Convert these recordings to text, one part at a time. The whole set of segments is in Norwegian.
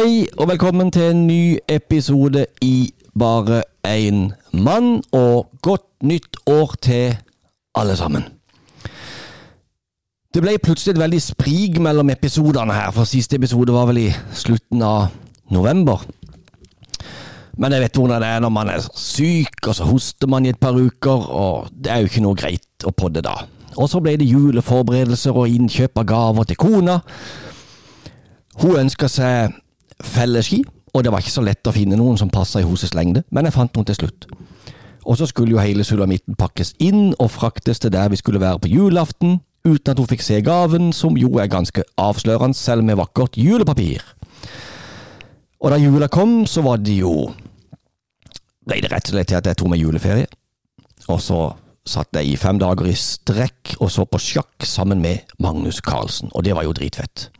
Hei og velkommen til en ny episode i Bare én mann, og godt nytt år til alle sammen. Det ble plutselig et veldig sprik mellom episodene her, for siste episode var vel i slutten av november. Men jeg vet hvordan det er når man er syk, og så hoster man i et par uker, og det er jo ikke noe greit å podde da. Og så ble det juleforberedelser og innkjøp av gaver til kona. Hun ønska seg felleski, og det var ikke så lett å finne noen som passa i hosets lengde, men jeg fant noen til slutt. Og så skulle jo hele sulamitten pakkes inn og fraktes til der vi skulle være på julaften, uten at hun fikk se gaven, som jo er ganske avslørende, selv med vakkert julepapir. Og da jula kom, så var det jo ble det rett og slett til at jeg tok meg juleferie. Og så satt jeg i fem dager i strekk og så på sjakk sammen med Magnus Carlsen, og det var jo dritfett.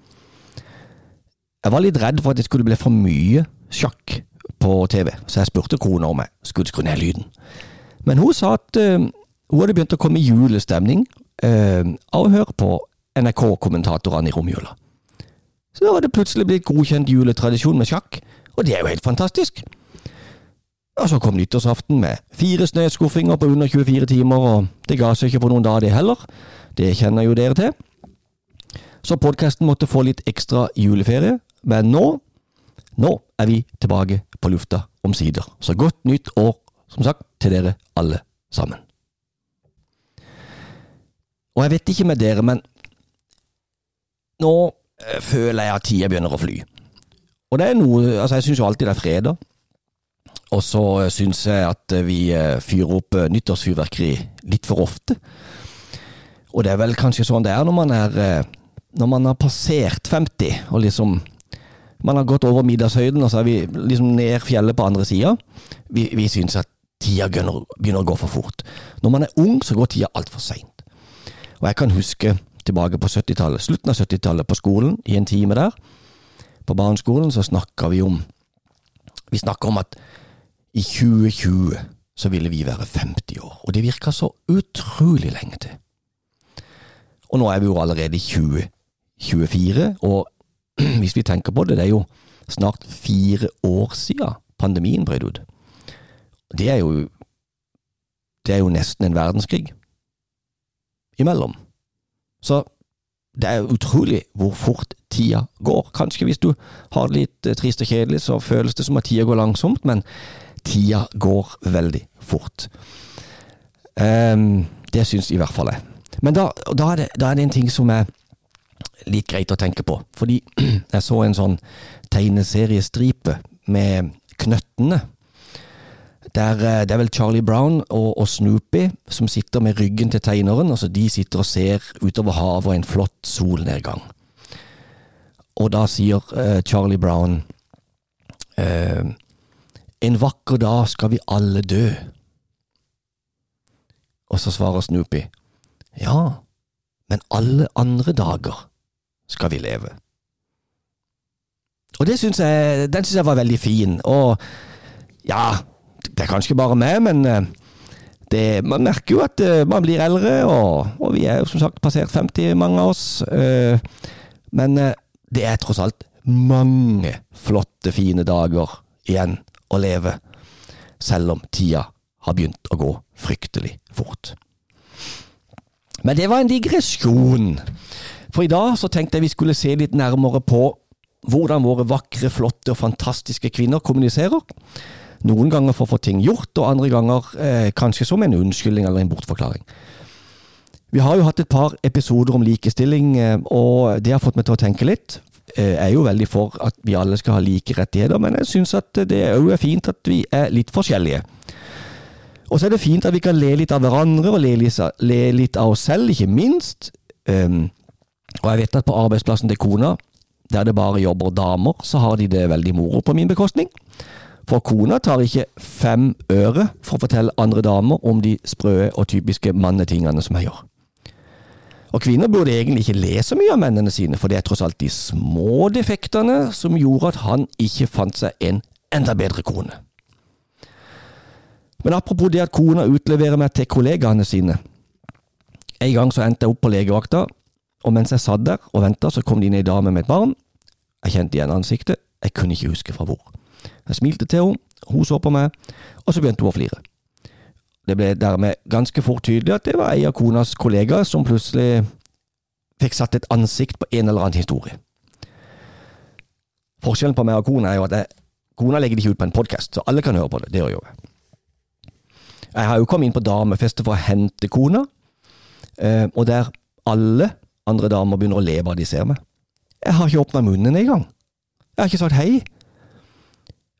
Jeg var litt redd for at det skulle bli for mye sjakk på TV, så jeg spurte kona om jeg skulle skru ned lyden. Men hun sa at uh, hun hadde begynt å komme i julestemning uh, av å høre på NRK-kommentatorene i romjula. Så da var det plutselig blitt godkjent juletradisjon med sjakk, og det er jo helt fantastisk. Og så kom nyttårsaften med fire snøskuffinger på under 24 timer, og det ga seg ikke på noen dag, det heller. Det kjenner jo dere til. Så podkasten måtte få litt ekstra juleferie, men nå nå er vi tilbake på lufta omsider. Så godt nytt år, som sagt, til dere alle sammen. Og jeg vet ikke med dere, men nå eh, føler jeg at tida begynner å fly. Og det er noe Altså, jeg syns jo alltid det er fredag. Og så syns jeg at vi eh, fyrer opp eh, nyttårsfyrverkeri litt for ofte. Og det er vel kanskje sånn det er når man er Når man har passert 50, og liksom Man har gått over middagshøyden, og så er vi liksom ned fjellet på andre sida. Vi, vi syns at tida begynner, begynner, å gå for fort. Når man er ung, så går tida altfor seint. Og jeg kan huske tilbake på 70-tallet, slutten av 70-tallet, på skolen, i en time der. På barneskolen så snakka vi om Vi snakka om at i 2020 så ville vi være 50 år, og det virka så utrolig lenge til. Og nå er vi jo allerede i 2024, og hvis vi tenker på det, det er jo snart fire år siden pandemien brøt ut. Det er jo Det er jo nesten en verdenskrig imellom. Så det er utrolig hvor fort tida går. Kanskje hvis du har det litt eh, trist og kjedelig, så føles det som at tida går langsomt, men tida går veldig fort. Um, det syns i hvert fall jeg. Men da, da, er det, da, er det, en ting som er litt greit å tenke på. Fordi jeg så en sånn tegneseriestripe med Knøttene. Der, eh, det er vel Charlie Brown og, og, Snoopy som sitter med ryggen til tegneren. altså De sitter og ser utover havet og en flott solnedgang. Og da sier uh, Charlie Brown uh, En vakker dag skal vi alle dø. Og så svarer Snoopy Ja, men alle andre dager skal vi leve. Og det synes jeg, den syns jeg var veldig fin. Og ja, det er kanskje bare meg, men eh, det, man merker jo at eh, man blir eldre, og, og, vi er jo som sagt passert 50, mange av oss. Eh, men det er tross alt mange flotte, fine dager igjen å leve, selv om tida har begynt å gå fryktelig fort. Men det var en digresjon. For i dag så tenkte jeg vi skulle se litt nærmere på hvordan våre vakre, flotte og fantastiske kvinner kommuniserer. Noen ganger for å få ting gjort, og andre ganger eh, kanskje som en unnskyldning eller en bortforklaring. Vi har jo hatt et par episoder om likestilling, eh, og det har fått meg til å tenke litt. Eh, jeg er jo veldig for at vi alle skal ha like rettigheter, men jeg syns at det òg er fint at vi er litt forskjellige. Og så er det fint at vi kan le litt av hverandre, og le litt, av oss selv, ikke minst. Um, og jeg vet at på arbeidsplassen til kona, der det bare jobber damer, så har de det veldig moro på min bekostning. For kona tar ikke fem øre for å fortelle andre damer om de sprø og typiske mannetingene som jeg gjør. Og kvinner burde egentlig ikke le så mye av mennene sine, for det er tross alt de små defektene som gjorde at han ikke fant seg en enda bedre kone. Men apropos det at kona utleverer meg til kollegaene sine. En gang så endte jeg opp på legevakta, og mens jeg satt der og venta, så kom det inn ei dame med et barn. Jeg kjente igjen ansiktet. Jeg kunne ikke huske fra hvor. Jeg smilte til henne, hun så på meg, og så begynte hun å flire. Det ble dermed ganske fort tydelig at det var ei av konas kollegaer som plutselig fikk satt et ansikt på en eller annen historie. Forskjellen på meg og kona er jo at jeg, kona legger det ikke ut på en podkast, så alle kan høre på det. Det gjør jeg. Jeg har jo kommet inn på damefeste for å hente kona, eh, og der alle andre damer begynner å le bare de ser meg. Jeg har ikke åpna munnen engang. Jeg har ikke sagt hei.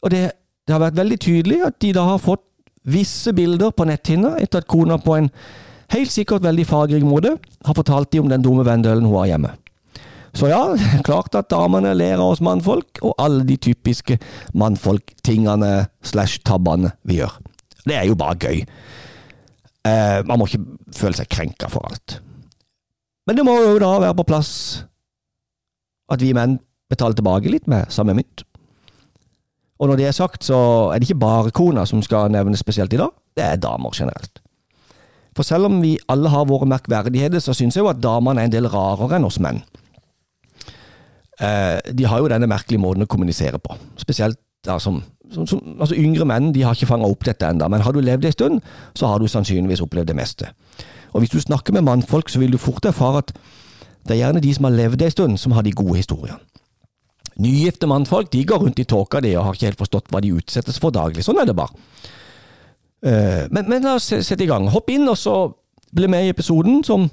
Og det, det, har vært veldig tydelig at de da har fått visse bilder på netthinna etter at kona på en helt sikkert veldig fargerik måte har fortalt dem om den dumme vendølen hun har hjemme. Så ja, klart at damene ler av oss mannfolk, og alle de typiske mannfolk-tingene slash tabbene vi gjør. Det er jo bare gøy. Eh, man må ikke føle seg krenka for alt. Men det må jo da være på plass at vi menn betaler tilbake litt med samme mynt. Og når det er sagt, så er det ikke bare kona som skal nevnes spesielt i dag, det er damer generelt. For selv om vi alle har våre merkverdigheter, så syns jeg jo at damene er en del rarere enn oss menn. Eh, de har jo denne merkelige måten å kommunisere på, spesielt da, som, som, altså Yngre menn de har ikke fanga opp dette ennå, men har du levd en stund, så har du sannsynligvis opplevd det meste. Og hvis du snakker med mannfolk, så vil du fort erfare at det er gjerne de som har levd en stund, som har de gode historiene. Nygifte mannfolk de går rundt i tåka de og har ikke helt forstått hva de utsettes for daglig. Sånn er det bare. Uh, men, men, la oss sette i gang. Hopp inn, og så bli med i episoden som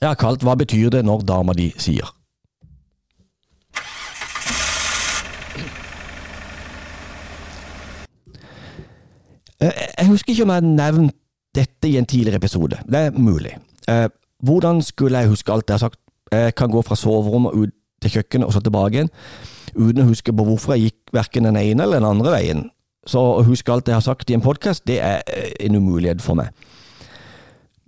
jeg har kalt Hva betyr det når dama di sier? Uh, jeg husker ikke om jeg har nevnt dette i en tidligere episode. Det er mulig. Eh, hvordan skulle jeg huske alt jeg har sagt? Jeg kan gå fra soverommet ut til kjøkkenet og så tilbake igjen, uten å huske på hvorfor jeg gikk verken den ene eller den andre veien. Så å huske alt jeg har sagt i en podkast, det er eh, en umulighet for meg.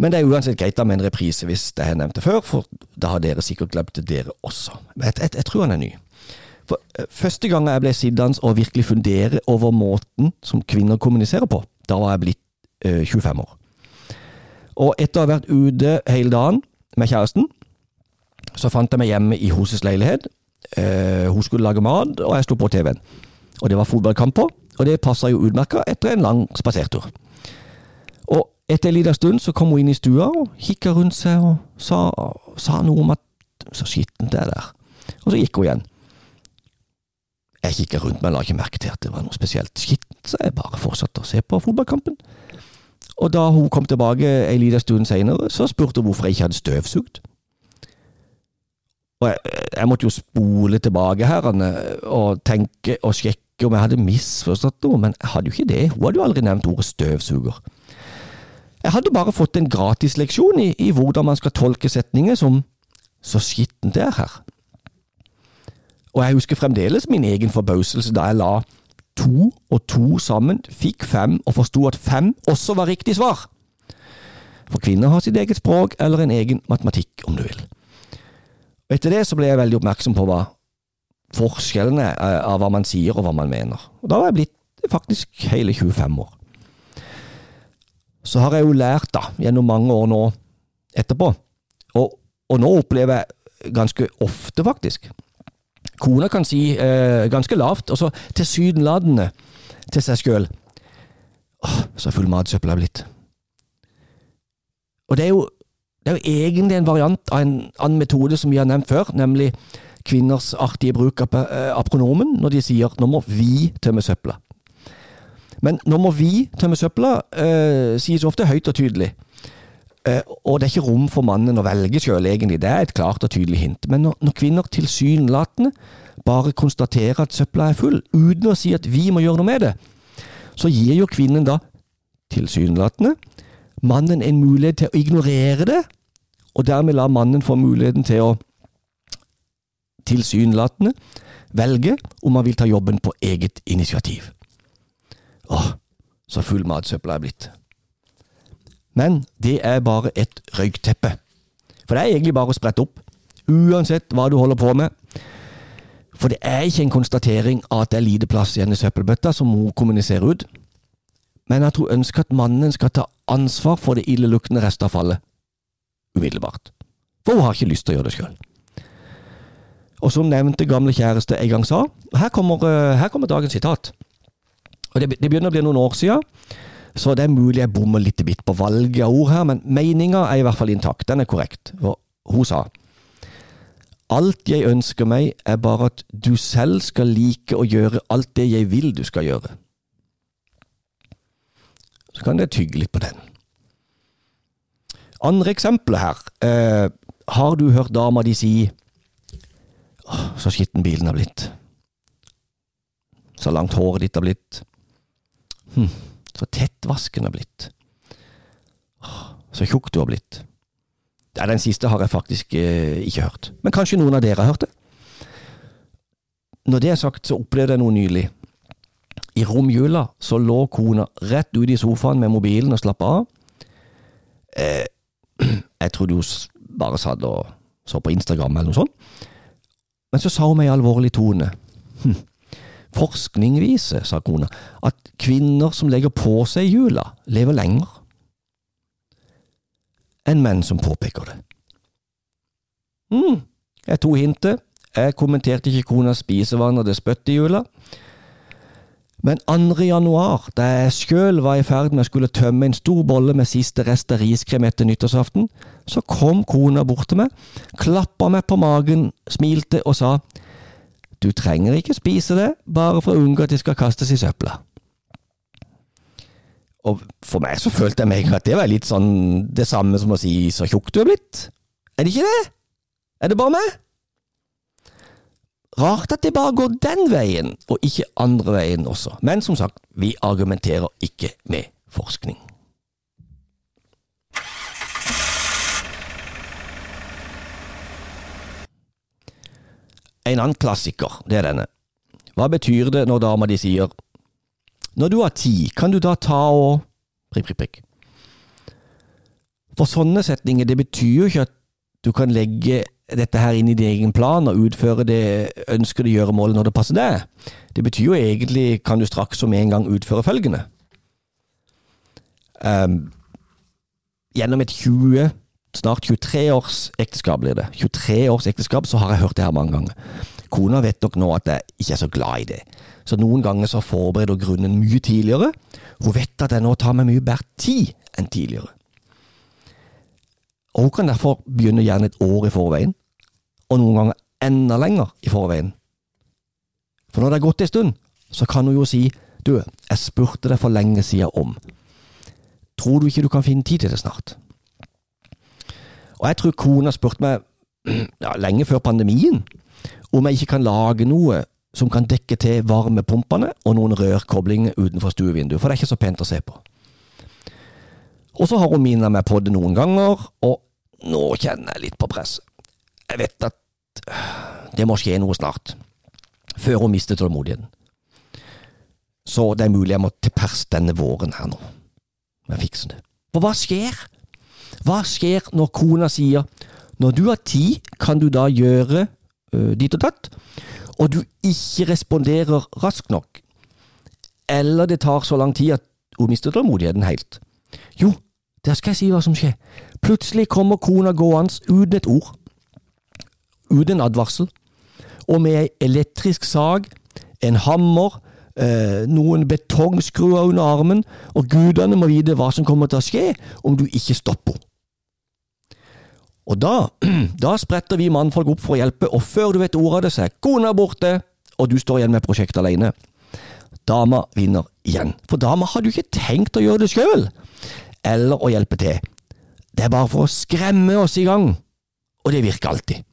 Men det er uansett greit da med en reprise hvis jeg har nevnt det før, for da har dere sikkert glemt det, dere også. Jeg, jeg, jeg tror han er ny. For uh, Første gang jeg ble sittende og virkelig fundere over måten som kvinner kommuniserer på, da var jeg blitt 25 år. Og etter å ha vært ute hele dagen med kjæresten, så fant jeg meg hjemme i hennes leilighet. Eh, hun skulle lage mat, og jeg sto på TV-en. Og det var fotballkamper, og det passa jo utmerka etter en lang spasertur. Og etter en liten stund så kom hun inn i stua og kikka rundt seg og sa, sa, noe om at så skittent det er der. Og så gikk hun igjen. Jeg kikka rundt meg, la ikke merke til at det var noe spesielt skittent, så jeg bare fortsatte å se på fotballkampen. Og da hun kom tilbake en liten stund seinere, så spurte hun hvorfor jeg ikke hadde støvsugd. Og jeg, jeg, måtte jo spole tilbake her og tenke og sjekke om jeg hadde misforstått noe, men jeg hadde jo ikke det. Hun hadde jo aldri nevnt ordet støvsuger. Jeg hadde bare fått en gratisleksjon i, i hvordan man skal tolke setninger som så skittent det er her. Og jeg husker fremdeles min egen forbauselse da jeg la to og to sammen, fikk fem og forsto at fem også var riktig svar. For kvinner har sitt eget språk eller en egen matematikk, om du vil. Og Etter det så ble jeg veldig oppmerksom på hva forskjellene av hva man sier og hva man mener. Og Da var jeg blitt faktisk hele 25 år. Så har jeg jo lært, da, gjennom mange år nå etterpå, og, og nå opplever jeg ganske ofte, faktisk, Kona kan si eh, ganske lavt, og så tilsynelatende til seg sjøl Åh, så full matsøppel jeg er blitt. Og det er, jo, det er jo egentlig en variant av en annen metode som vi har nevnt før, nemlig kvinners artige bruk av, eh, av pronomen når de sier 'nå må vi tømme søpla'. Men 'nå må vi tømme søpla' eh, sies ofte høyt og tydelig. Eh, og det er ikke rom for mannen å velge sjøl, egentlig. Det er et klart og tydelig hint. Men når, når kvinner tilsynelatende bare konstaterer at søpla er full, uten å si at vi må gjøre noe med det, så gir jo kvinnen da, tilsynelatende, mannen en mulighet til å ignorere det, og dermed lar mannen få muligheten til å tilsynelatende velge om han vil ta jobben på eget initiativ. Åh, så full matsøpla er blitt. Men det er bare et røykteppe. For det er egentlig bare å sprette opp, uansett hva du holder på med. For det er ikke en konstatering av at det er lite plass igjen i søppelbøtta, som hun kommuniserer ut. Men at hun ønsker at mannen skal ta ansvar for det illeluktende restavfallet umiddelbart. For hun har ikke lyst til å gjøre det sjøl. Og som nevnte gamle kjæreste en gang sa, her kommer, eh, her kommer dagens sitat. Og det, det, begynner å bli noen år siden, så det er mulig jeg bommer litt bitt på valget av ord her, men meninga er i hvert fall intakt. Den er korrekt. Og hun sa Alt jeg ønsker meg, er bare at du selv skal like å gjøre alt det jeg vil du skal gjøre. Så kan dere tygge litt på den. Andre eksempler her. Eh, har du hørt dama di si Åh, så skitten bilen har blitt. Så langt håret ditt har blitt. Hm, så tett vasken har blitt. Så tjukk du har blitt. Ja, Den siste har jeg faktisk eh, ikke hørt. Men kanskje noen av dere har hørt det? Når det er sagt, så opplevde jeg noe nylig. I romjula så lå kona rett ute i sofaen med mobilen og slappa av. Eh, jeg trodde hun bare satt og så på Instagram eller noe sånt. Men så sa hun med en alvorlig tone. Hm. Forskning viser, sa kona, at kvinner som legger på seg jula, lever lenger enn menn som påpeker det. mm, jeg tok hintet. Jeg kommenterte ikke konas spisevaner det spyttet i jula. Men 2. januar, da jeg sjøl var i ferd med å skulle tømme en stor bolle med siste rest av riskrem etter nyttårsaften, så kom kona bort til meg, klappa meg på magen, smilte og sa du trenger ikke spise det, bare for å unngå at det skal kastes i søpla. Og for meg så følte jeg meg at det var litt sånn det samme som å si så tjukk du er blitt. Er det ikke det? Er det bare meg? Rart at det bare går den veien, og ikke andre veien også. Men som sagt, vi argumenterer ikke med forskning. En annen klassiker, det er denne. Hva betyr det når dama di sier når du har tid, kan du da ta og prikk, prikk, prikk. For sånne setninger, det betyr jo ikke at du kan legge dette her inn i din egen plan og utføre det ønskede gjøremålet når det passer deg. Det betyr jo egentlig kan du straks og med en gang utføre følgende. Um, gjennom et 20, snart 23 års ekteskap blir det, 23 års ekteskap, så har jeg hørt det her mange ganger. Kona vet nok nå at jeg ikke er så glad i det, så noen ganger så forbereder hun grunnen mye tidligere. Hun vet at jeg nå tar meg mye bedre tid enn tidligere. Og hun kan derfor begynne gjerne et år i forveien, og noen ganger enda lenger i forveien. For når det er gått en stund, så kan hun jo si du, jeg spurte deg for lenge siden om. Tror du ikke du kan finne tid til det snart? Og jeg tror kona spurte meg ja, lenge før pandemien om jeg ikke kan lage noe som kan dekke til varmepumpene og noen rørkoblinger utenfor stuevinduet, for det er ikke så pent å se på. Og så har hun minnet meg på det noen ganger, og nå kjenner jeg litt på presset. Jeg vet at det må skje noe snart, før hun mister tålmodigheten. Så det er mulig jeg må til pers denne våren her nå, med å fikse det. For hva skjer? Hva skjer når kona sier når du har tid, kan du da gjøre uh, dit og datt, og du ikke responderer raskt nok, eller det tar så lang tid at hun mister tålmodigheten helt. Jo, der skal jeg si hva som skjer. Plutselig kommer kona gående uten et ord, uten en advarsel, og med ei elektrisk sag, en hammer, eh, noen betongskruer under armen, og gudene må vite hva som kommer til å skje om du ikke stopper. Og da, da spretter vi mannfolk opp for å hjelpe, og før du vet ordet av det, så er kona borte, og du står igjen med prosjektet alene. Dama vinner igjen, for dama hadde jo ikke tenkt å gjøre det sjøl, eller å hjelpe til. Det er bare for å skremme oss i gang, og det virker alltid.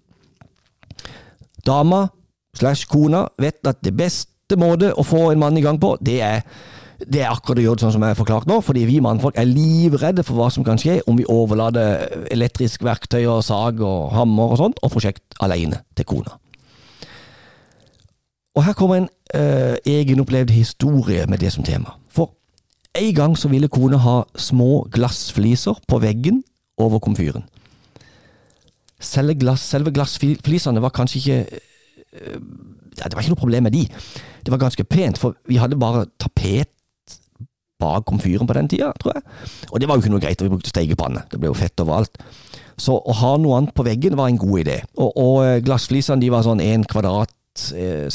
Dama slash kona vet at det beste måte å få en mann i gang på, det er det er akkurat å gjøre det sånn som jeg har forklart nå, fordi vi mannfolk er livredde for hva som kan skje om vi overlater elektrisk verktøy og sag og hammer og sånt, og prosjekt alene til kona. Og her kommer en øh, egenopplevd historie med det som tema. For en gang så ville kona ha små glassfliser på veggen over komfyren. Selve, glass, selve glassflisene var kanskje ikke uh, Det var ikke noe problem med de. Det var ganske pent, for vi hadde bare tapet bak komfyren på den tida, tror jeg. Og det var jo ikke noe greit, vi brukte stekepanne. Det ble jo fett overalt. Så å ha noe annet på veggen var en god idé. Og, og eh, glassflisene de var sånn én kvadrat eh,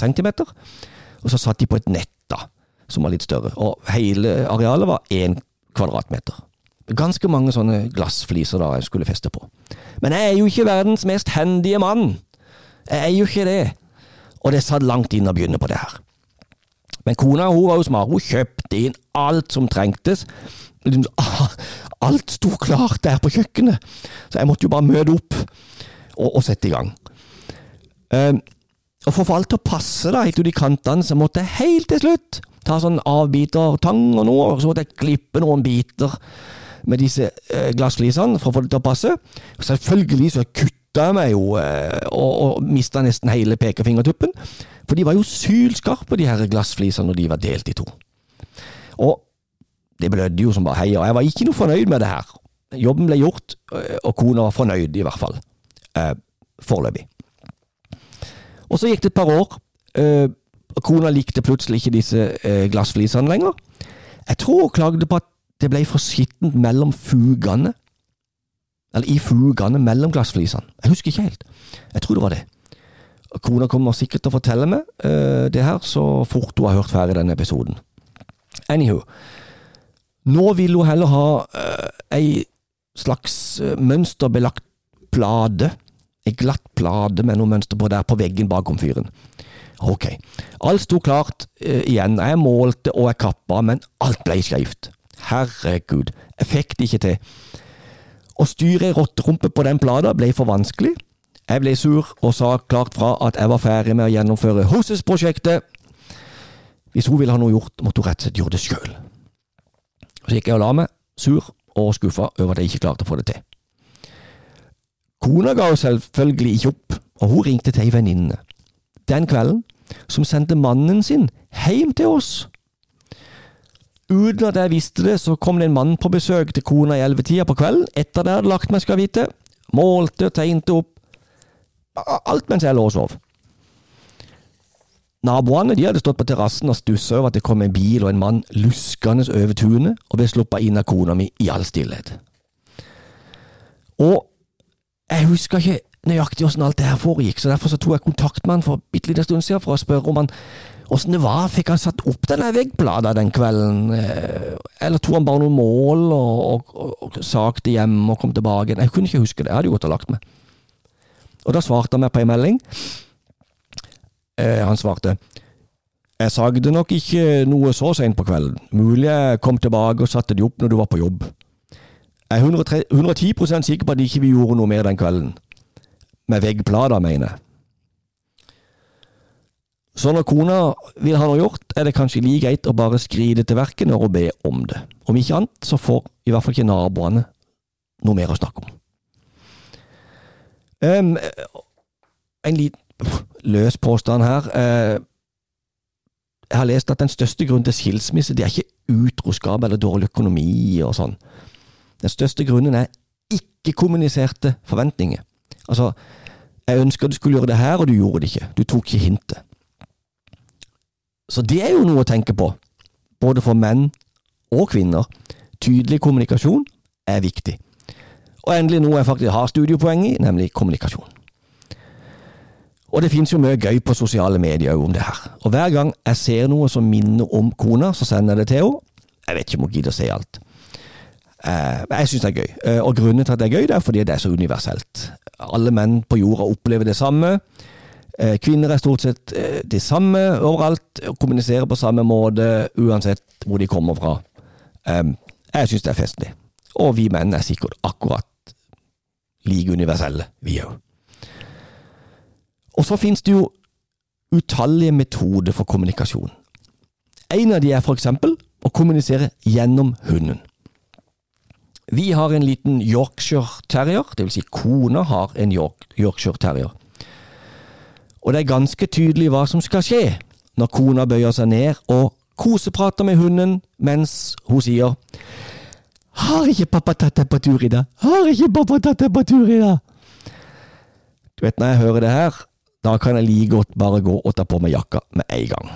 og så satt de på et nett da, som var litt større. Og hele arealet var én kvadratmeter. Ganske mange sånne glassfliser da jeg skulle feste på. Men jeg er jo ikke verdens mest hendige mann. Jeg er jo ikke det. Og det satt langt inn å begynne på det her. Men kona hun var jo smart. Hun kjøpte inn alt som trengtes. Alt sto klart der på kjøkkenet, så jeg måtte jo bare møte opp og, og sette i gang. Um, og For å få alt til å passe da, helt ut i kantene, så måtte jeg helt til slutt ta sånn avbitertang og noe, og så måtte jeg klippe noen biter med disse uh, glassflisene for å få det til å passe. Selvfølgelig så kutta jeg meg jo, uh, og, og mista nesten hele pekefingertuppen. For de var jo sylskarpe, de her glassflisene, når de var delt i to. Og det blødde jo som bare heia, og jeg var ikke noe fornøyd med det her. Jobben ble gjort, øh, og kona var fornøyd, i hvert fall. Eh, foreløpig. Og så gikk det et par år. Eh, kona likte plutselig ikke disse eh, glassflisene lenger. Jeg tror hun klagde på at det ble for skittent mellom fugene. Eller i fugene mellom glassflisene. Jeg husker ikke helt. Jeg tror det var det. Kona kommer sikkert til å fortelle meg uh, det her så fort hun har hørt ferdig denne episoden. Anywho. Nå vil hun heller ha uh, ei slags uh, mønsterbelagt plate. Ei glatt plate med noe mønster på der på veggen bak komfyren. Ok. Alt sto klart uh, igjen. Jeg målte og jeg kappa, men alt ble skeivt. Herregud, jeg fikk det ikke til. Å styre ei rotterumpe på den plata ble for vanskelig. Jeg ble sur og sa klart fra at jeg var ferdig med å gjennomføre Hoses-prosjektet. Hvis hun ville ha noe gjort, måtte hun rett og slett gjøre det sjøl. Så gikk jeg og la meg, sur og skuffa over at jeg ikke klarte å få det til. Kona ga jo selvfølgelig ikke opp, og hun ringte til ei venninne den kvelden, som sendte mannen sin hjem til oss. Uten at jeg visste det, så kom det en mann på besøk til kona i ellevetida på kvelden, etter jeg hadde lagt meg, skal vite, målte og tegnte opp Alt mens jeg lå og sov. Naboene de hadde stått på terrassen og stussa over at det kom en bil og en mann luskende over tunet og ble sluppet inn av kona mi i all stillhet. Og jeg husker ikke nøyaktig åssen alt det her foregikk, så derfor så tok jeg kontakt med han for bitte liten stund siden for å spørre om han åssen det var. Fikk han satt opp denne veggplata den kvelden, eh, eller tok han bare noen mål og, og, og, og sakte hjem og kom tilbake? Jeg kunne ikke huske det, jeg hadde jo gått og lagt meg. Og da svarte han meg på en melding. Eh, han svarte Jeg sagde nok ikke noe så seint på kvelden. Mulig jeg kom tilbake og satte de opp når du var på jobb. Jeg er 103, 110% sikker på at ikke vi gjorde noe mer den kvelden. Med veggplata, mener jeg. Så når kona vil ha noe gjort, er det kanskje like greit å bare skride til verket når hun ber om det. Om ikke annet, så får i hvert fall ikke naboene noe mer å snakke om. Um, en liten løs påstand her. Uh, jeg har lest at den største grunnen til skilsmisse, det er ikke utroskap eller dårlig økonomi og sånn. Den største grunnen er ikke-kommuniserte forventninger. Altså, jeg ønsker du skulle gjøre det her, og du gjorde det ikke. Du tok ikke hintet. Så det er jo noe å tenke på, både for menn og kvinner. Tydelig kommunikasjon er viktig. Og endelig noe jeg faktisk har studiepoeng i, nemlig kommunikasjon. Og det finnes jo mye gøy på sosiale medier om det her. Og hver gang jeg ser noe som minner om kona, så sender jeg det til henne. Jeg vet ikke om hun gidder å se alt. Men jeg syns det er gøy. Eh, og grunnen til at det er gøy, det er fordi det er så universelt. Alle menn på jorda opplever det samme. Eh, kvinner er stort sett de samme overalt, og kommuniserer på samme måte uansett hvor de kommer fra. Jeg syns det er festlig. Og vi menn er sikkert akkurat like universelle, vi òg. Og så finnes det jo utallige metoder for kommunikasjon. En av de er for eksempel å kommunisere gjennom hunden. Vi har en liten Yorkshire terrier, vil si kona har en York, Yorkshire terrier. Og det er ganske tydelig hva som skal skje når kona bøyer seg ned og koseprater med hunden mens hun sier har ikke pappa tatt deg på tur i dag? Har ikke pappa tatt deg på tur i dag? Du vet, når jeg hører det her, da kan jeg like godt bare gå og ta på meg jakka med en gang.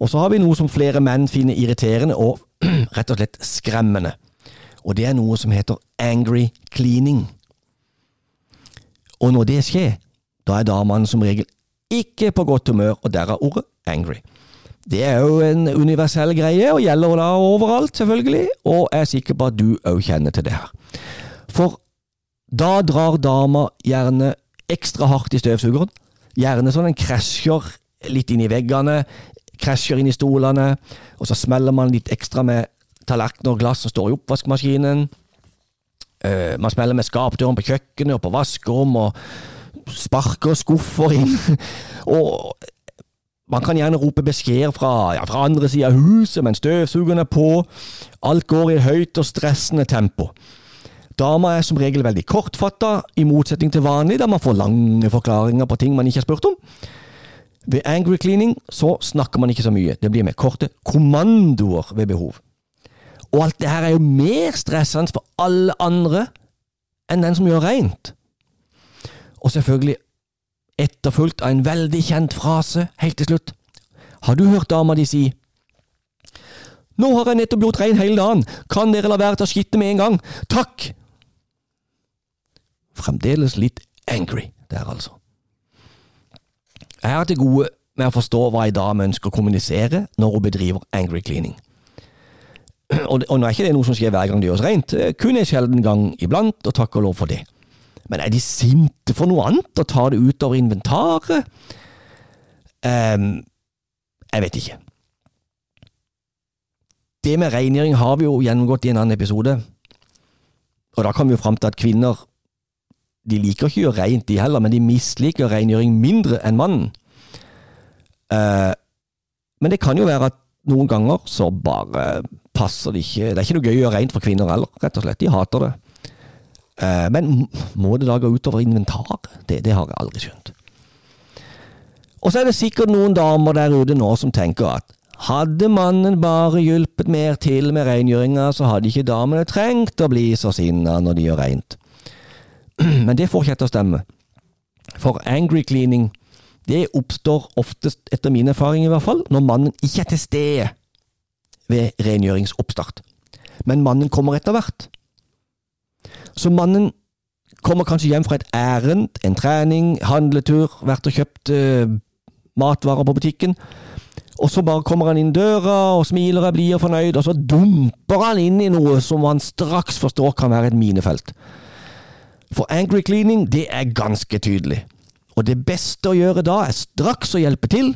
Og så har vi noe som flere menn finner irriterende og rett og slett skremmende. Og det er noe som heter angry cleaning. Og når det skjer, da er damene som regel ikke på godt humør, og derav ordet angry. Det er jo en universell greie, og gjelder da overalt, selvfølgelig, og jeg er sikker på at du òg kjenner til det her. For da drar dama gjerne ekstra hardt i støvsugeren, gjerne sånn en krasjer litt inn i veggene, krasjer inn i stolene, og så smeller man litt ekstra med tallerkener og glass som står i oppvaskmaskinen. Uh, man smeller med skapdøren på kjøkkenet og på vaskerommet, og sparker skuffer inn. og man kan gjerne rope beskjeder fra, ja, fra andre sida av huset mens støvsugeren er på. Alt går i høyt og stressende tempo. Dama er som regel veldig kortfatta, i motsetning til vanlig, der man får lange forklaringer på ting man ikke har spurt om. Ved angry cleaning så snakker man ikke så mye, det blir med korte kommandoer ved behov. Og alt det her er jo mer stressende for alle andre enn den som gjør rent. Og selvfølgelig etterfulgt av en veldig kjent frase helt til slutt. Har du hørt dama di si Nå har jeg nettopp gjort rein hele dagen, kan dere la være å skitte med en gang? Takk! Fremdeles litt angry der, altså. Jeg har til gode med å forstå hva ei dame ønsker å kommunisere når hun bedriver angry cleaning. Og, og nå er ikke det noe som skjer hver gang det gjøres rent, kun en sjelden gang iblant, og takk og lov for det. Men er de sinte for noe annet og tar det utover inventaret? Um, jeg vet ikke. Det med rengjøring har vi jo gjennomgått i en annen episode, og da kom vi jo fram til at kvinner de liker ikke å gjøre rent, de heller, men de misliker rengjøring mindre enn mannen. Uh, men det kan jo være at noen ganger så bare passer det ikke Det er ikke noe gøy å gjøre rent for kvinner heller, rett og slett. De hater det. Uh, men må det da gå utover inventar? Det, det har jeg aldri skjønt. Og så er det sikkert noen damer der ute nå som tenker at hadde mannen bare hjulpet mer til med rengjøringa, så hadde ikke damene trengt å bli så sinna når de gjør rent. Men det får ikke til å stemme. For angry cleaning det oppstår oftest, etter min erfaring i hvert fall, når mannen ikke er til stede ved rengjøringsoppstart. Men mannen kommer etter hvert. Så mannen kommer kanskje hjem fra et ærend, en trening, handletur, vært og kjøpt eh, matvarer på butikken. Og så bare kommer han inn døra og smiler og blir fornøyd, og så dumper han inn i noe som han straks forstår kan være et minefelt. For angry cleaning, det er ganske tydelig. Og det beste å gjøre da er straks å hjelpe til,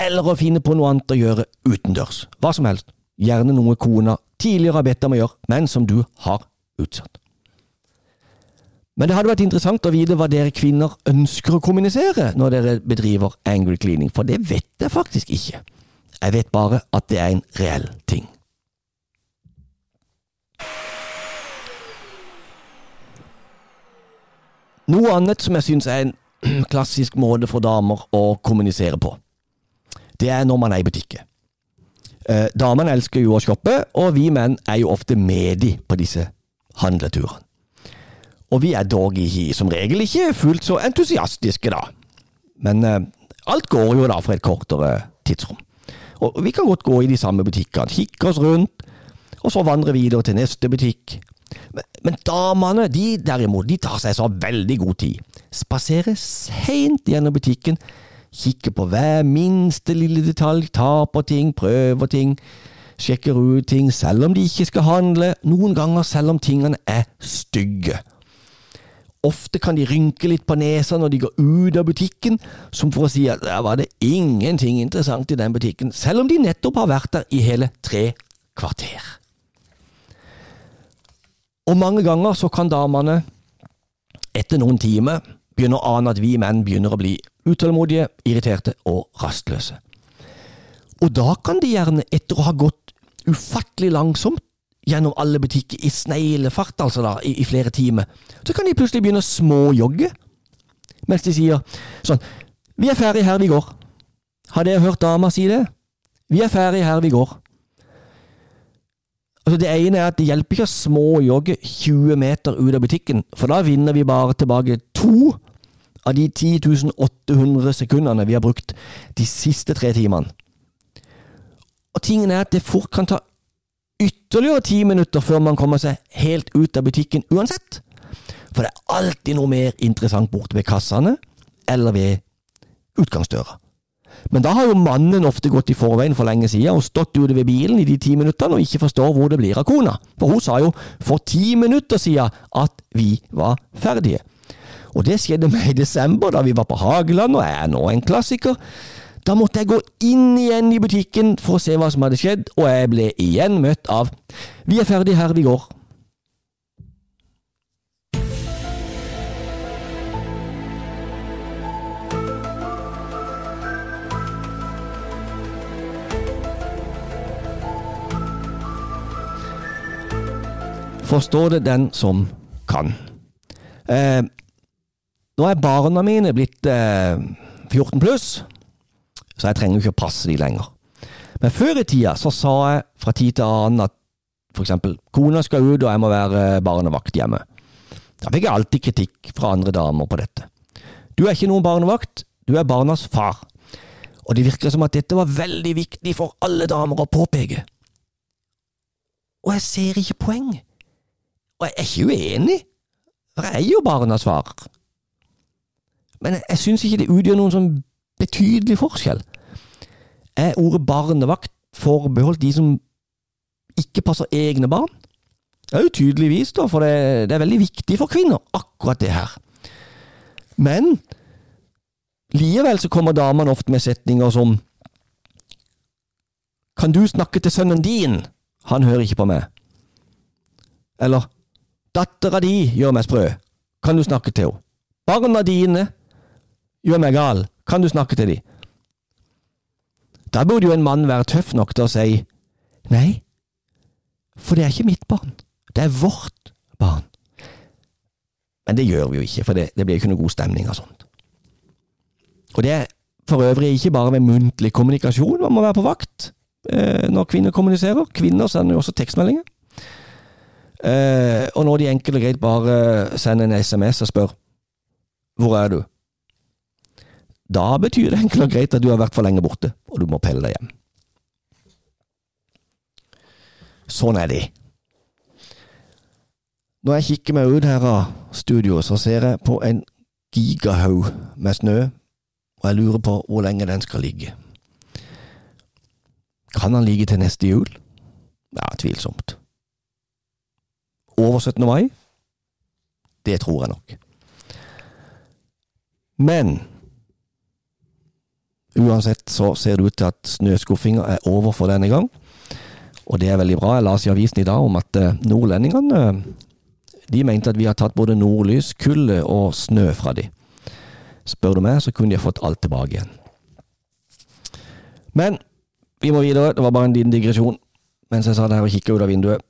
eller å finne på noe annet å gjøre utendørs. Hva som helst. Gjerne noe kona tidligere har bedt om å gjøre, men som du har utsatt. Men det hadde vært interessant å vite hva dere kvinner ønsker å kommunisere når dere bedriver angry cleaning, for det vet jeg faktisk ikke. Jeg vet bare at det er en reell ting. Noe annet som jeg syns er en klassisk måte for damer å kommunisere på, det er når man er i butikker. Eh, damene elsker jo å shoppe, og vi menn er jo ofte med de på disse handleturene. Og vi er dog ikke, som regel ikke fullt så entusiastiske, da. Men eh, alt går jo da for et kortere tidsrom. Og vi kan godt gå i de samme butikkene, kikke oss rundt, og så vandre videre til neste butikk, men, men damene, de derimot, de tar seg så veldig god tid. Spaserer seint gjennom butikken, kikker på hver minste lille detalj, tar på ting, prøver ting, sjekker ut ting selv om de ikke skal handle, noen ganger selv om tingene er stygge. Ofte kan de rynke litt på nesa når de går ut av butikken, som for å si at der var det ingenting interessant i den butikken, selv om de nettopp har vært der i hele tre kvarter. Og mange ganger så kan damene, etter noen timer, begynne å ane at vi menn begynner å bli utålmodige, irriterte og rastløse. Og da kan de gjerne, etter å ha gått ufattelig langsomt gjennom alle butikker i sneglefart, altså da, i, i, flere timer, så kan de plutselig begynne å småjogge, mens de sier sånn Vi er ferdig her vi går. Har dere hørt dama si det? Vi er ferdig her vi går. Altså Det ene er at det hjelper ikke å småjogge 20 meter ut av butikken, for da vinner vi bare tilbake to av de 10 800 sekundene vi har brukt de siste tre timene. Og tingen er at det fort kan ta ytterligere ti minutter før man kommer seg helt ut av butikken uansett. For det er alltid noe mer interessant borte ved kassene eller ved utgangsdøra. Men da har jo mannen ofte gått i forveien for lenge siden og stått ute ved bilen i de ti minuttene og ikke forstår hvor det blir av kona. For hun sa jo for ti minutter siden at vi var ferdige. Og det skjedde meg i desember, da vi var på Hageland og er nå en klassiker. Da måtte jeg gå inn igjen i butikken for å se hva som hadde skjedd, og jeg ble igjen møtt av Vi er ferdige her vi går. Forstår det den som kan. Eh, nå er barna mine blitt eh, 14 pluss, så jeg trenger jo ikke å passe de lenger. Men før i tida så sa jeg fra tid til annen at eksempel kona skal ut og jeg må være barnevakt hjemme. Da fikk jeg alltid kritikk fra andre damer på dette. Du er ikke noen barnevakt, du er barnas far. Og det virker som at dette var veldig viktig for alle damer å påpeke. Og jeg ser ikke poeng. Og jeg er ikke uenig, for jeg er jo barnas far. Men jeg, jeg syns ikke det utgjør noen sånn betydelig forskjell. Er ordet barnevakt forbeholdt de som ikke passer egne barn? Jo tydeligvis, da, for det, det er veldig viktig for kvinner, akkurat det her. Men likevel så kommer damene ofte med setninger som Kan du snakke til sønnen din? Han hører ikke på meg. Eller Dattera di gjør meg sprø. Kan du snakke til henne? Barna dine gjør meg gal. Kan du snakke til dem? Da burde jo en mann være tøff nok til å si nei, for det er ikke mitt barn. Det er vårt barn. Men det gjør vi jo ikke, for det, det blir jo ikke noe god stemning av sånt. Og det er for øvrig ikke bare med muntlig kommunikasjon man må være på vakt eh, når kvinner kommuniserer. Kvinner sender jo også tekstmeldinger. Eh, og når de enkelt og greit bare sender en SMS og spør hvor er du? Da betyr det enkelt og greit at du har vært for lenge borte, og du må pelle deg hjem. Sånn er det. Når jeg kikker meg ut her av studioet, så ser jeg på en gigahaug med snø, og jeg lurer på hvor lenge den skal ligge. Kan han ligge til neste jul? Ja, tvilsomt. Over 17. mai? Det tror jeg nok. Men uansett så ser det ut til at snøskuffinga er over for denne gang. Og det er veldig bra. Jeg leste i avisen i dag om at eh, nordlendingene de mente at vi har tatt både nordlys, kulde og snø fra de. Spør du meg, så kunne de fått alt tilbake igjen. Men vi må videre. Det var bare en liten digresjon mens jeg satt her og kikka ut av vinduet.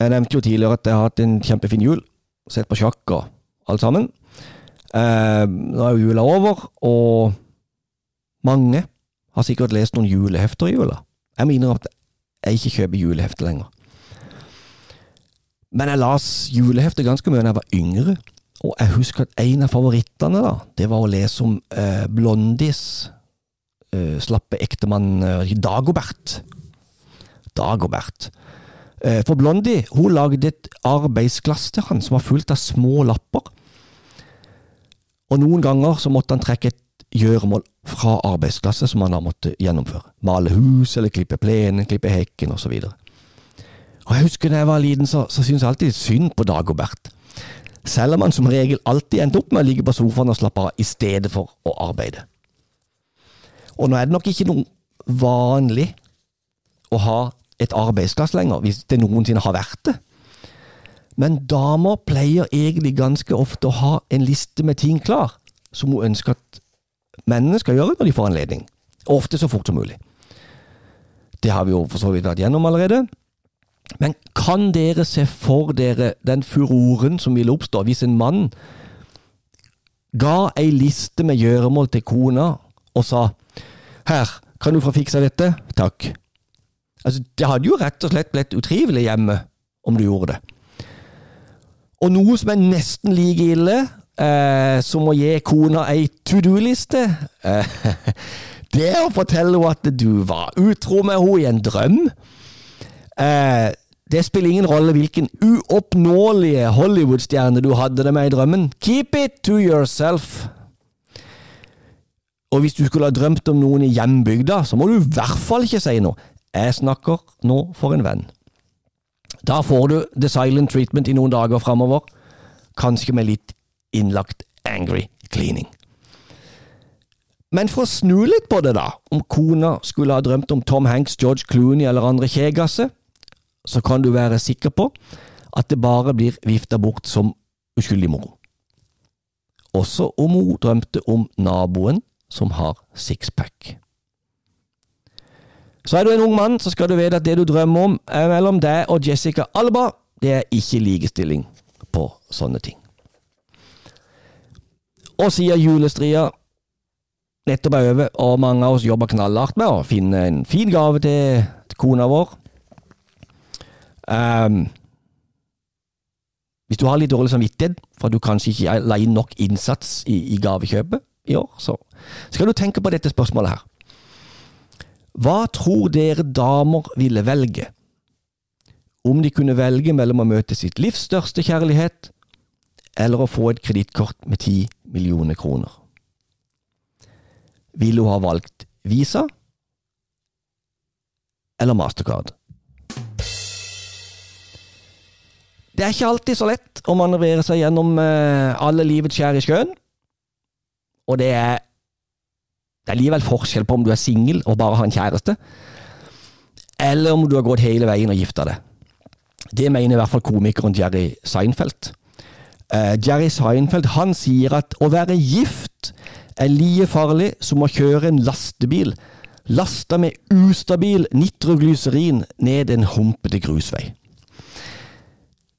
Jeg nevnte jo tidligere at jeg har hatt en kjempefin jul. Sett på sjakk og alt sammen. Eh, nå er jo jula over, og mange har sikkert lest noen julehefter i jula. Jeg mener at jeg ikke kjøper julehefter lenger. Men jeg las julehefter ganske mye da jeg var yngre, og jeg husker at en av favorittene da, det var å lese om eh, Blondis eh, slappe ektemann eh, Dagobert. Dagobert. Eh, for Blondie hun lagde et arbeidsglass til han som var fullt av små lapper. Og noen ganger så måtte han trekke et gjøremål fra arbeidsklasse som han da måtte gjennomføre. Male hus, eller klippe plenen, klippe hekken osv. Og, og jeg husker da jeg var liten, så, så syntes jeg alltid synd på Dagobert. Selv om han som regel alltid endte opp med å ligge på sofaen og slappe av i stedet for å arbeide. Og nå er det nok ikke noe vanlig å ha et arbeidsglass lenger, hvis det noensinne har vært det. Men damer pleier egentlig ganske ofte å ha en liste med ting klar, som hun ønsker at mennene skal gjøre når de får anledning. Ofte så fort som mulig. Det har vi jo for så vidt vært gjennom allerede. Men kan dere se for dere den furoren som ville oppstå hvis en mann ga ei liste med gjøremål til kona og sa her, kan du få fiksa dette? Takk. Altså, det hadde jo rett og slett blitt utrivelig hjemme om du gjorde det. Og noe som er nesten like ille eh, som å gi kona ei to do-liste, eh, Det å fortelle henne at du var utro med henne i en drøm eh, Det spiller ingen rolle hvilken uoppnåelige Hollywood-stjerne du hadde det med i drømmen. Keep it to yourself. Og hvis du skulle ha drømt om noen i hjembygda, så må du i hvert fall ikke si noe. Jeg snakker nå for en venn. Da får du the silent treatment i noen dager framover, kanskje med litt innlagt angry cleaning. Men for å snu litt på det, da, om kona skulle ha drømt om Tom Hanks, George Clooney eller andre kjegasse, så kan du være sikker på at det bare blir vifta bort som uskyldig moro. Også om hun drømte om naboen som har sixpack. Så er du en ung mann, så skal du vite at det du drømmer om, er mellom deg og Jessica Alba. Det er ikke likestilling på sånne ting. Og siden julestria nettopp er over, og mange av oss jobber knallhardt med å finne en fin gave til, til kona vår um, Hvis du har litt dårlig samvittighet for at du kanskje ikke la inn nok innsats i, i gavekjøpet i år, så skal du tenke på dette spørsmålet her. Hva tror dere damer ville velge om de kunne velge mellom å møte sitt livs største kjærlighet eller å få et kredittkort med ti millioner kroner? Ville hun ha valgt Visa eller Mastercard? Det er ikke alltid så lett å manøvrere seg gjennom eh, alle livets skjær i sjøen, og det er det er likevel forskjell på om du er singel og bare har en kjæreste, eller om du har gått hele veien og gifta deg. Det mener i hvert fall komikeren Jerry Seinfeld. Uh, Jerry Seinfeld han sier at å være gift er like farlig som å kjøre en lastebil lasta med ustabil nitroglyserin ned en humpete grusvei.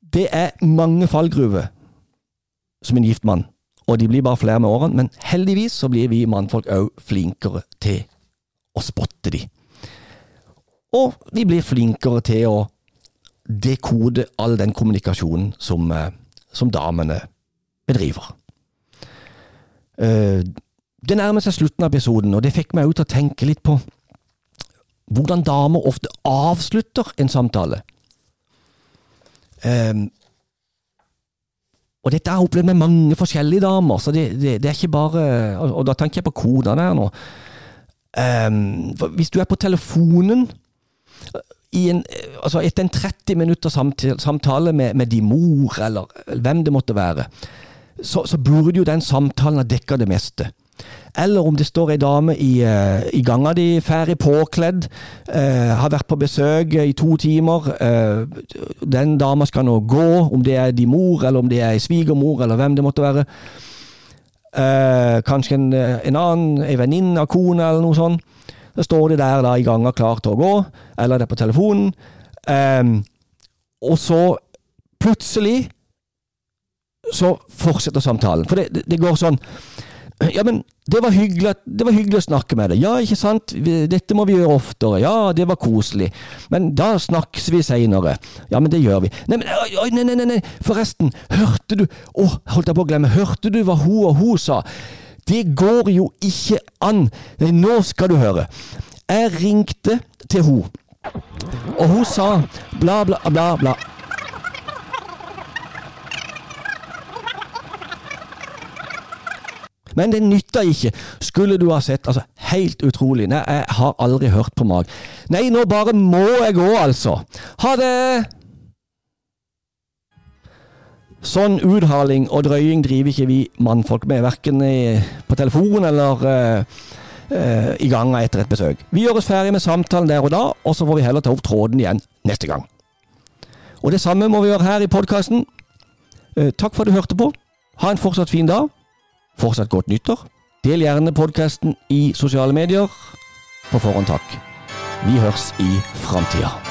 Det er mange fallgruver som en gift mann og de blir bare flere med årene, men heldigvis så blir vi mannfolk òg flinkere til å spotte de. Og vi blir flinkere til å dekode all den kommunikasjonen som, eh, som damene bedriver. Eh, det nærmer seg slutten av episoden, og det fikk meg ut til å tenke litt på hvordan damer ofte avslutter en samtale. Um, og dette har jeg opplevd med mange forskjellige damer, så det, det, det er ikke bare og, og, da tenker jeg på kodene her nå. Um, hvis du er på telefonen en, altså etter en 30 minutter samtale med, med din mor, eller hvem det måtte være, så, så burde jo den samtalen ha dekka det meste. Eller om det står ei dame i, uh, i ganga di, ferdig påkledd, uh, har vært på besøk i to timer. Uh, den dama skal nå gå, om det er din mor, eller om det er ei svigermor, eller hvem det måtte være. kanskje en, en annen, ei venninne av kona, eller noe sånt. Så står de der da i ganga klar til å gå, eller det er på telefonen. og så plutselig så fortsetter samtalen. For det, det, det går sånn ja, men det var, hyggelig, det var hyggelig å snakke med deg. Ja, ikke sant? Dette må vi gjøre oftere. Ja, det var koselig. Men da snakkes vi seinere. Ja, men det gjør vi. Nei, men, nei, nei, nei, forresten. Hørte du Å, holdt jeg på å glemme. Hørte du hva hun og hun sa? Det går jo ikke an. Nei, nå skal du høre. Jeg ringte til hun, og hun sa bla, bla, bla, bla. Men det nytta ikke. Skulle du ha sett. Altså, helt utrolig. Nei, jeg har aldri hørt på mag. Nei, nå bare må jeg gå, altså. Ha det! Sånn uthaling og drøying driver ikke vi mannfolk med, verken på telefon eller uh, uh, i gang etter et besøk. Vi gjør oss ferdig med samtalen der og da, og så får vi heller ta opp tråden igjen neste gang. Og det samme må vi gjøre her i podkasten. Uh, takk for at du hørte på. Ha en fortsatt fin dag. Fortsatt godt nyttår. Del gjerne podkasten i sosiale medier. På forhånd takk. Vi høres i framtida.